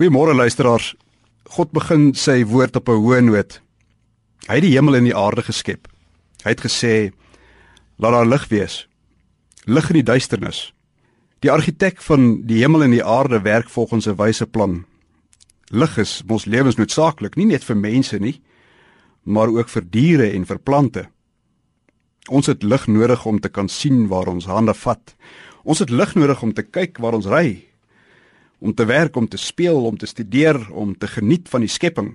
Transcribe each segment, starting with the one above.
Goeiemôre luisteraars. God begin sy woord op 'n hoë noot. Hy het die hemel en die aarde geskep. Hy het gesê: "Laat daar lig wees." Lig in die duisternis. Die argitek van die hemel en die aarde werk volgens 'n wyse plan. Lig is mos lewensnoodsaaklik, nie net vir mense nie, maar ook vir diere en vir plante. Ons het lig nodig om te kan sien waar ons hande vat. Ons het lig nodig om te kyk waar ons ry, om te werk, om te speel, om te studeer, om te geniet van die skepping.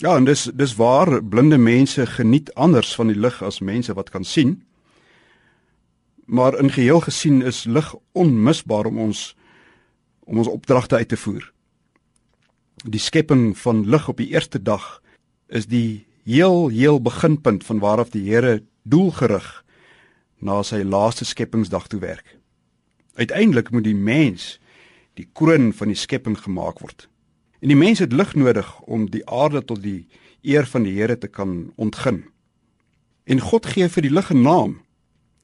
Ja, en dis dis waar blinde mense geniet anders van die lig as mense wat kan sien. Maar in geheel gesien is lig onmisbaar om ons om ons opdragte uit te voer. Die skepping van lig op die eerste dag is die heel heel beginpunt van waaraf die Here doelgerig na sy laaste skepingsdag toe werk. Uiteindelik moet die mens die kroon van die skepping gemaak word. En die mens het lig nodig om die aarde tot die eer van die Here te kan ontgin. En God gee vir die lig 'n naam.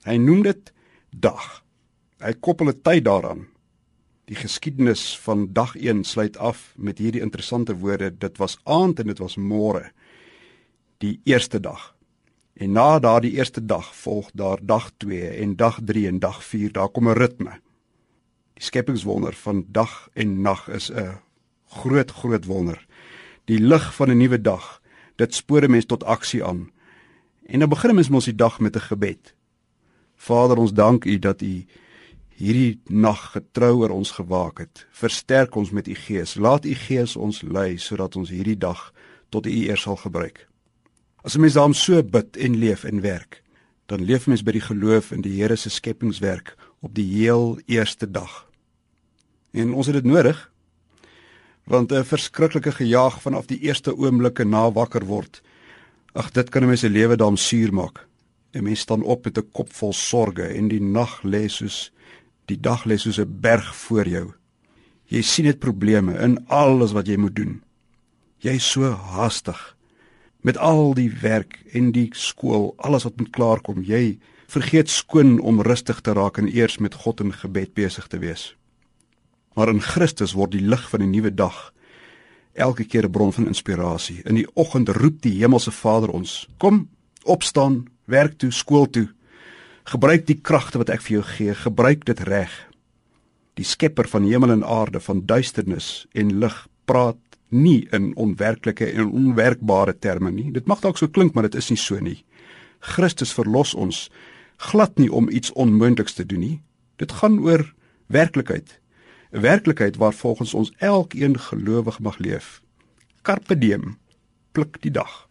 Hy noem dit dag. Hy koppel 'n tyd daaraan. Die geskiedenis van dag 1 sluit af met hierdie interessante woorde: Dit was aand en dit was môre. Die eerste dag. En na daardie eerste dag volg daar dag 2 en dag 3 en dag 4. Daar kom 'n ritme. Die skepingswonder van dag en nag is 'n groot groot wonder. Die lig van 'n nuwe dag, dit spoor 'n mens tot aksie aan. En dan begin mens mos die dag met 'n gebed. Vader, ons dank U dat U hierdie nag getrou oor ons gewaak het. Versterk ons met U Gees. Laat U Gees ons lei sodat ons hierdie dag tot U eer sal gebruik. As 'n mens daarom so bid en leef en werk, dan leef mens by die geloof in die Here se skepingswerk op die heel eerste dag. En ons het dit nodig want 'n verskriklike gejaag vanaf die eerste oomblikke na wakker word. Ag dit kan 'n mens se lewe dan suur maak. 'n Mens staan op met 'n kop vol sorges en die nag lê soos die dag lê soos 'n berg voor jou. Jy sien dit probleme in alles wat jy moet doen. Jy's so haastig met al die werk en die skool, alles wat moet klaarkom. Jy vergeet skoon om rustig te raak en eers met God in gebed besig te wees. Maar in Christus word die lig van 'n nuwe dag elke keer 'n bron van inspirasie. In die oggend roep die Hemelse Vader ons: "Kom, opstaan, werk toe, skool toe. Gebruik die kragte wat ek vir jou gee, gebruik dit reg." Die Skepper van hemel en aarde, van duisternis en lig, praat nie in onwerklike en onwerkbare terme nie. Dit mag dalk so klink, maar dit is nie so nie. Christus verlos ons glad nie om iets onmoontliks te doen nie. Dit gaan oor werklikheid. 'n Werklikheid waar volgens ons elkeen gelowig mag leef. Carpe diem. Pluk die dag.